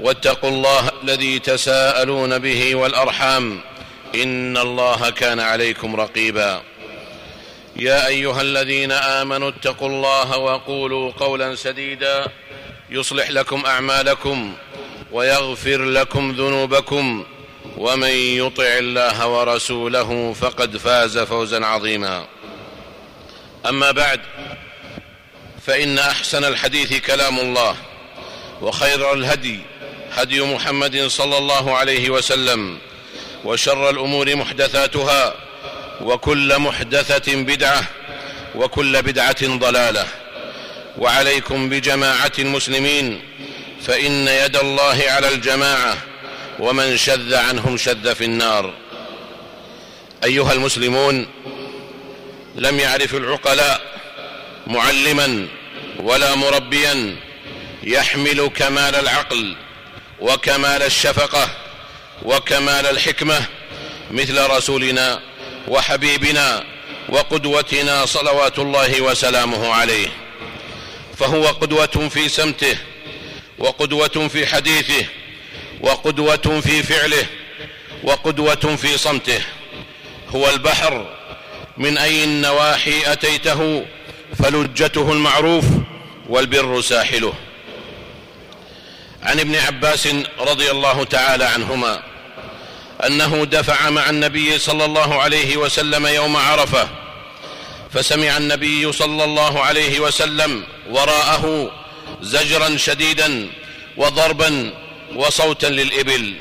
واتقوا الله الذي تساءلون به والأرحام. إن الله كان عليكم رقيبا. يا أيها الذين آمنوا اتقوا الله وقولوا قولا سديدا. يصلح لكم أعمالكم ويغفر لكم ذنوبكم. ومن يطع الله ورسوله فقد فاز فوزا عظيما. أما بعد فإن أحسن الحديث كلام الله وخير الهدي هدي محمد صلى الله عليه وسلم وشر الأمور محدثاتها وكل محدثة بدعة وكل بدعة ضلالة. وعليكم بجماعة المسلمين فإن يد الله على الجماعة ومن شذ عنهم شذ في النار. أيها المسلمون لم يعرف العقلاء معلما ولا مربيا يحمل كمال العقل وكمال الشفقة وكمال الحكمة مثل رسولنا وحبيبنا وقدوتنا صلوات الله وسلامه عليه. فهو قدوة في سمته وقدوة في حديثه وقدوة في فعله وقدوة في صمته. هو البحر من اي النواحي أتيته فلجته المعروف والبر ساحله. عن ابن عباس رضي الله تعالى عنهما أنه دفع مع النبي صلى الله عليه وسلم يوم عرفة فسمع النبي صلى الله عليه وسلم وراءه زجرا شديدا وضربا وصوتا للإبل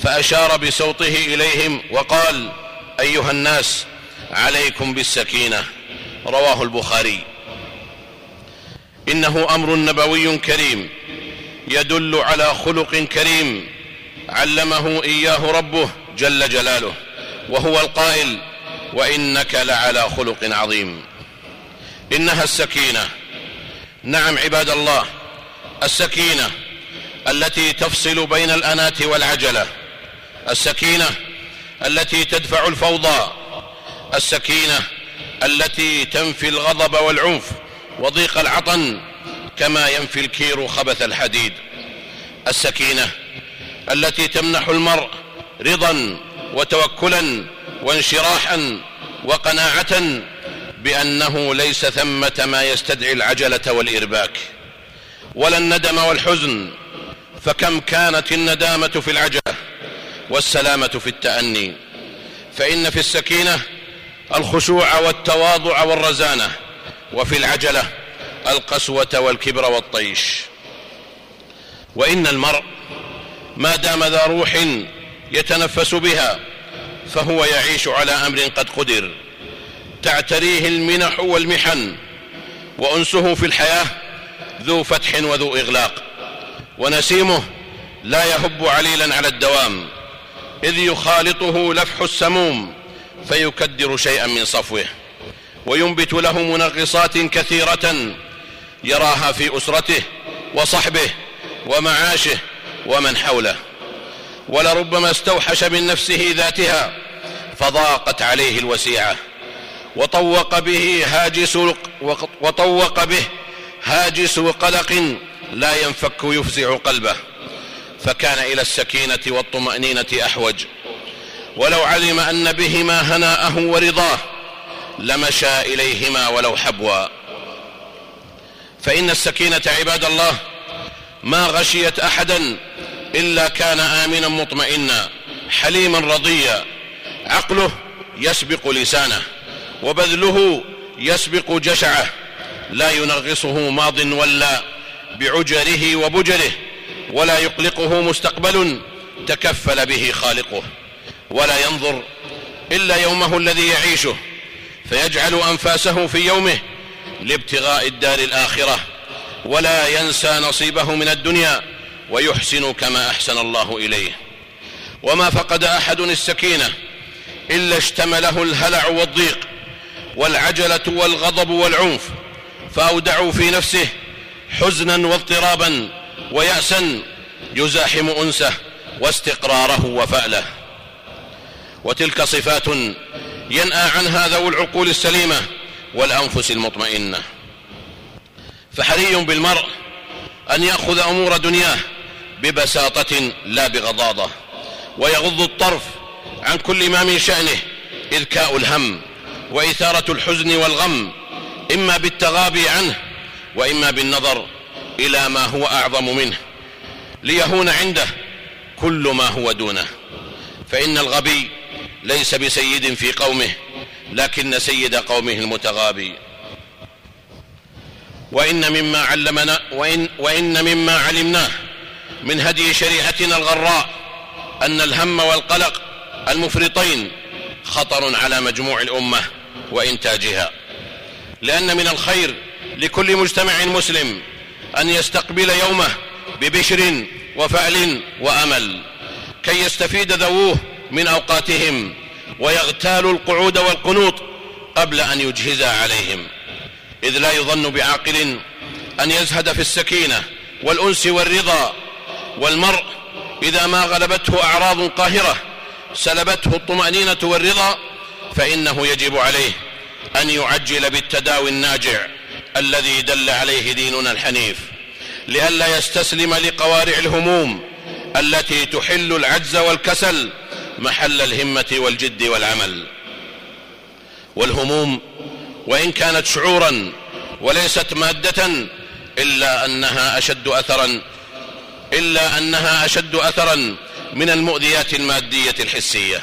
فأشار بصوته إليهم وقال أيها الناس عليكم بالسكينة رواه البخاري. إنه أمر نبوي كريم. يدل على خلق كريم علمه إياه ربه جل جلاله وهو القائل وإنك لعلى خلق عظيم. إنها السكينة. نعم عباد الله السكينة التي تفصل بين الاناه والعجلة. السكينة التي تدفع الفوضى. السكينة التي تنفي الغضب والعنف وضيق العطن. كما ينفي الكير خبث الحديد. السكينة التي تمنح المرء رضا وتوكلا وانشراحا وقناعة بأنه ليس ثمة ما يستدعي العجلة والإرباك. ولا الندم والحزن فكم كانت الندامة في العجلة والسلامة في التأني. فإن في السكينة الخشوع والتواضع والرزانة وفي العجلة القسوة والكبر والطيش. وإن المرء ما دام ذا روح يتنفس بها فهو يعيش على أمر قد قدر. تعتريه المنح والمحن وأنسه في الحياة ذو فتح وذو إغلاق. ونسيمه لا يهب عليلا على الدوام. إذ يخالطه لفح السموم فيكدر شيئا من صفوه. وينبت له منغصات كثيرة يراها في أسرته وصحبه ومعاشه ومن حوله. ولربما استوحش من نفسه ذاتها فضاقت عليه الوسيعة. وطوق به هاجس وطوق به هاجس قلق لا ينفك يفزع قلبه. فكان إلى السكينة والطمأنينة أحوج. ولو علم أن بهما هناءه ورضاه لمشى إليهما ولو حبوا فإن السكينة عباد الله ما غشيت أحدا إلا كان آمنا مطمئنا حليما رضيا. عقله يسبق لسانه وبذله يسبق جشعه. لا ينغصه ماض ولا بعجره وبجره ولا يقلقه مستقبل تكفل به خالقه. ولا ينظر إلا يومه الذي يعيشه فيجعل أنفاسه في يومه لابتغاء الدار الآخرة ولا ينسى نصيبه من الدنيا ويحسن كما أحسن الله إليه. وما فقد أحد السكينة إلا اشتمله الهلع والضيق والعجلة والغضب والعنف فاودعوا في نفسه حزنا واضطرابا ويأسا يزاحم أنسه واستقراره وفأله. وتلك صفات ينأى عنها ذوو العقول السليمة والأنفس المطمئنة. فحري بالمرء أن يأخذ أمور دنياه ببساطة لا بغضاضة ويغض الطرف عن كل ما من شأنه إذكاء الهم وإثارة الحزن والغم إما بالتغابي عنه وإما بالنظر إلى ما هو أعظم منه. ليهون عنده كل ما هو دونه. فإن الغبي ليس بسيد في قومه لكن سيد قومه المتغابي. وإن مما علمنا وإن, وإن مما علمناه من هدي شريعتنا الغراء أن الهم والقلق المفرطين خطر على مجموع الأمة وإنتاجها. لأن من الخير لكل مجتمع مسلم أن يستقبل يومه ببشر وفعل وأمل كي يستفيد ذووه من أوقاتهم ويغتالوا القعود والقنوط قبل أن يجهز عليهم. إذ لا يظن بعاقل أن يزهد في السكينة والأنس والرضا والمرء إذا ما غلبته أعراض قاهرة سلبته الطمأنينة والرضا فإنه يجب عليه أن يعجل بالتداوي الناجع الذي دل عليه ديننا الحنيف. لئلا يستسلم لقوارع الهموم التي تحل العجز والكسل محل الهمة والجد والعمل والهموم وإن كانت شعورا وليست مادة إلا أنها أشد أثرا إلا أنها أشد أثرا من المؤذيات المادية الحسية.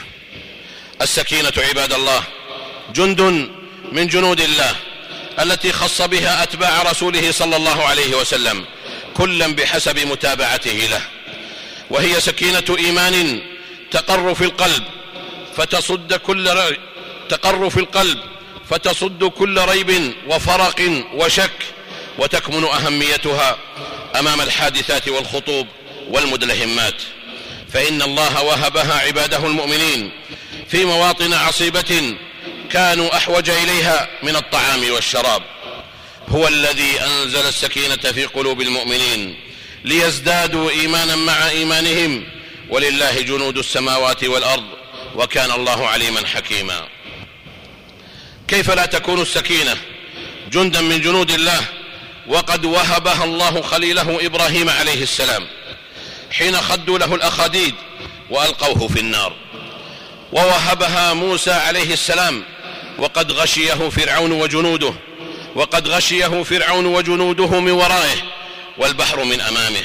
السكينة عباد الله جند من جنود الله التي خص بها أتباع رسوله صلى الله عليه وسلم كلا بحسب متابعته له. وهي سكينة إيمان تقر في القلب فتصد كل تقر في القلب فتصد كل ريب وفرق وشك وتكمن أهميتها أمام الحادثات والخطوب والمدلهمات. فإن الله وهبها عباده المؤمنين في مواطن عصيبة كانوا أحوج إليها من الطعام والشراب. هو الذي أنزل السكينة في قلوب المؤمنين ليزدادوا إيمانا مع إيمانهم ولله جنود السماوات والأرض وكان الله عليما حكيما. كيف لا تكون السكينة جندا من جنود الله وقد وهبها الله خليله إبراهيم عليه السلام حين خدوا له الأخاديد وألقوه في النار. ووهبها موسى عليه السلام وقد غشيه فرعون وجنوده وقد غشيه فرعون وجنوده من ورائه والبحر من أمامه.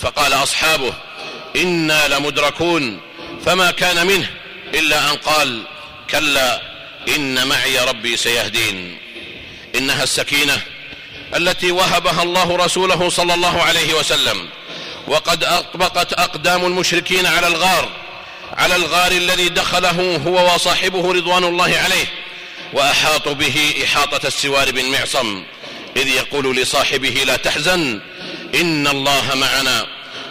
فقال أصحابه إنا لمدركون. فما كان منه إلا أن قال كلا إن معي ربي سيهدين. إنها السكينة التي وهبها الله رسوله صلى الله عليه وسلم. وقد أطبقت أقدام المشركين على الغار على الغار الذي دخله هو وصاحبه رضوان الله عليه واحاطوا به إحاطة السوار بن معصم إذ يقول لصاحبه لا تحزن إن الله معنا.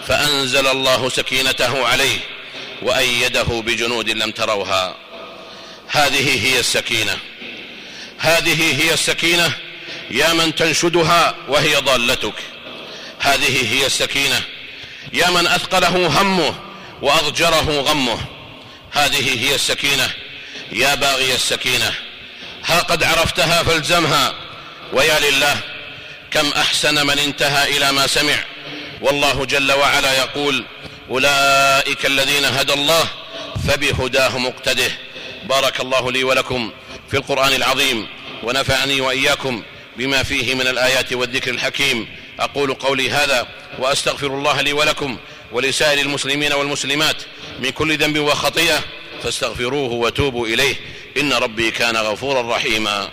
فأنزل الله سكينته عليه وأيده بجنود لم تروها. هذه هي السكينة. هذه هي السكينة. يا من تنشدها وهي ضالتك. هذه هي السكينة. يا من أثقله همه وأضجره غمه. هذه هي السكينة. يا باغي السكينة. ها قد عرفتها فالزمها. ويا لله كم أحسن من انتهى إلى ما سمع. والله جل وعلا يقول أولئك الذين هدى الله فبهداه مقتده بارك الله لي ولكم في القرآن العظيم ونفعني وإياكم بما فيه من الآيات والذكر الحكيم. أقول قولي هذا وأستغفر الله لي ولكم ولسائر المسلمين والمسلمات من كل ذنب وخطيئة فاستغفروه وتوبوا إليه. إن ربي كان غفورا رحيما.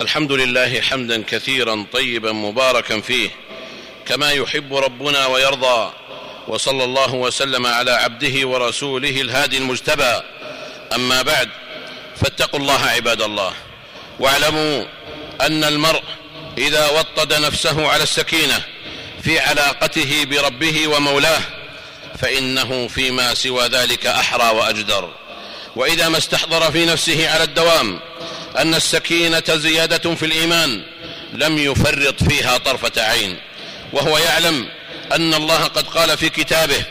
الحمد لله حمدا كثيرا طيبا مباركا فيه كما يحب ربنا ويرضى وصلى الله وسلم على عبده ورسوله الهادي المجتبى. أما بعد فاتقوا الله عباد الله واعلموا أن المرء إذا وطد نفسه على السكينة في علاقته بربه ومولاه فإنه فيما سوى ذلك أحرى وأجدر. وإذا ما استحضر في نفسه على الدوام أن السكينة زيادة في الإيمان لم يفرط فيها طرفة عين. وهو يعلم أن الله قد قال في كتابه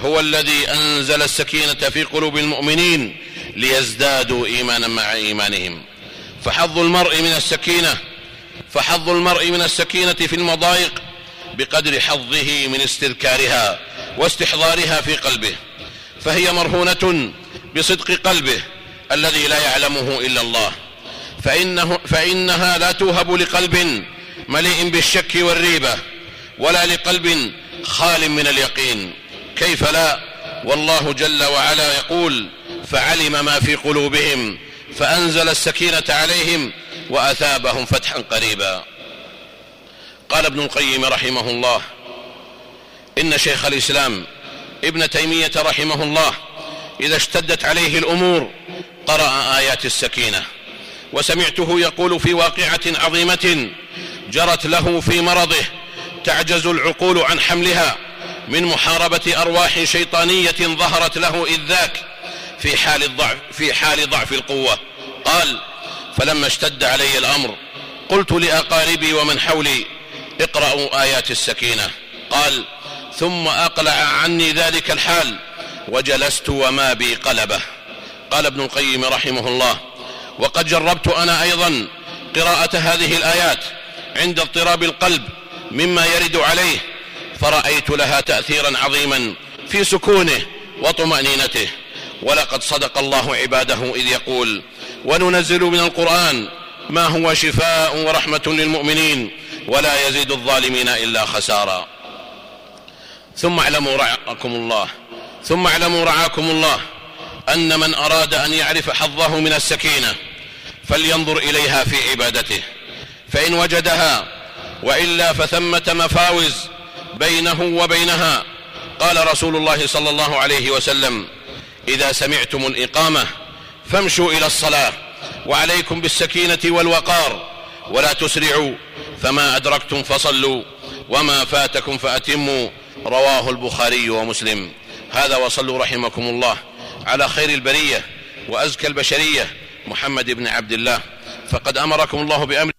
هو الذي أنزل السكينة في قلوب المؤمنين ليزدادوا إيمانا مع إيمانهم. فحظ المرء من السكينة فحظ المرء من السكينة في المضايق بقدر حظه من استذكارها واستحضارها في قلبه. فهي مرهونة بصدق قلبه الذي لا يعلمه إلا الله. فإنه فإنها لا توهب لقلب مليء بالشك والريبة ولا لقلب خال من اليقين. كيف لا؟ والله جل وعلا يقول فعلم ما في قلوبهم فأنزل السكينة عليهم وأثابهم فتحا قريبا. قال ابن القيم رحمه الله إن شيخ الإسلام ابن تيمية رحمه الله إذا اشتدت عليه الأمور قرأ آيات السكينة. وسمعته يقول في واقعة عظيمة جرت له في مرضه تعجز العقول عن حملها من محاربة أرواح شيطانية ظهرت له إذ ذاك في حال الضعف في حال ضعف القوة. قال فلما اشتد علي الأمر قلت لأقاربي ومن حولي اقرأوا آيات السكينة قال ثم أقلع عني ذلك الحال وجلست وما بي قلبه قال ابن القيم رحمه الله وقد جربت أنا أيضا قراءة هذه الآيات عند اضطراب القلب مما يرد عليه فرأيت لها تأثيرا عظيما في سكونه وطمأنينته. ولقد صدق الله عباده إذ يقول وننزل من القرآن ما هو شفاء ورحمة للمؤمنين ولا يزيد الظالمين إلا خسارا. ثم اعلموا رعاكم الله ثم اعلموا رعاكم الله أن من أراد أن يعرف حظه من السكينة فلينظر إليها في عبادته. فإن وجدها وإلا فثمة مفاوز بينه وبينها. قال رسول الله صلى الله عليه وسلم إذا سمعتم الإقامة فامشوا إلى الصلاة وعليكم بالسكينة والوقار ولا تسرعوا فما أدركتم فصلوا وما فاتكم فأتموا. رواه البخاري ومسلم. هذا وصلوا رحمكم الله على خير البرية وأزكى البشرية. محمد بن عبد الله فقد أمركم الله بأمر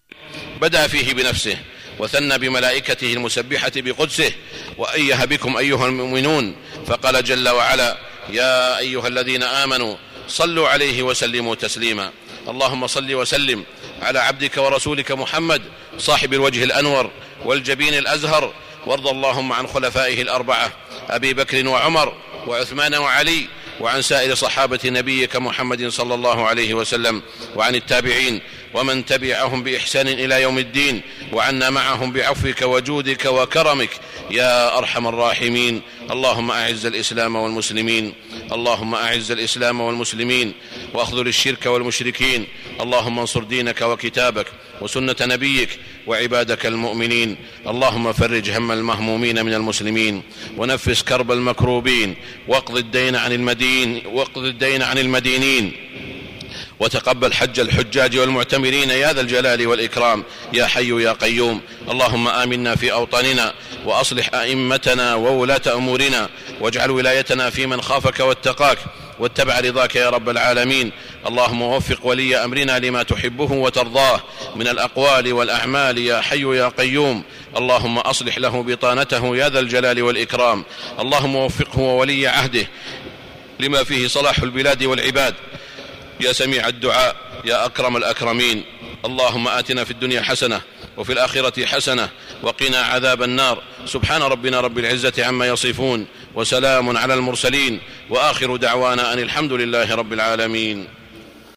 بدا فيه بنفسه وثنى بملائكته المسبحة بقدسه وأيه بكم أيها المؤمنون فقال جل وعلا يا أيها الذين آمنوا صلوا عليه وسلموا تسليما. اللهم صل وسلم على عبدك ورسولك محمد صاحب الوجه الأنور والجبين الأزهر. وارض اللهم عن خلفائه الأربعة أبي بكر وعمر وعثمان وعلي وعن سائر صحابة نبيك محمد صلى الله عليه وسلم وعن التابعين ومن تبعهم بإحسان إلى يوم الدين وعنا معهم بعفوك وجودك وكرمك. يا أرحم الراحمين. اللهم أعز الإسلام والمسلمين. اللهم أعز الإسلام والمسلمين. وأخذل الشرك والمشركين. اللهم انصر دينك وكتابك وسنة نبيك وعبادك المؤمنين. اللهم فرج هم المهمومين من المسلمين. ونفس كرب المكروبين. واقض الدين عن المدين واقض الدين عن المدينين. وتقبل حج الحجاج والمعتمرين يا ذا الجلال والإكرام يا حي يا قيوم. اللهم آمنا في أوطاننا وأصلح أئمتنا وولاة أمورنا واجعل ولايتنا في من خافك واتقاك واتبع رضاك يا رب العالمين. اللهم وفق ولي أمرنا لما تحبه وترضاه من الأقوال والأعمال يا حي يا قيوم. اللهم أصلح له بطانته يا ذا الجلال والإكرام. اللهم وفقه وولي عهده لما فيه صلاح البلاد والعباد. يا سميع الدعاء يا أكرم الأكرمين. اللهم آتنا في الدنيا حسنة وفي الآخرة حسنة وقنا عذاب النار. سبحان ربنا رب العزة عما يصفون وسلام على المرسلين. وآخر دعوانا أن الحمد لله رب العالمين.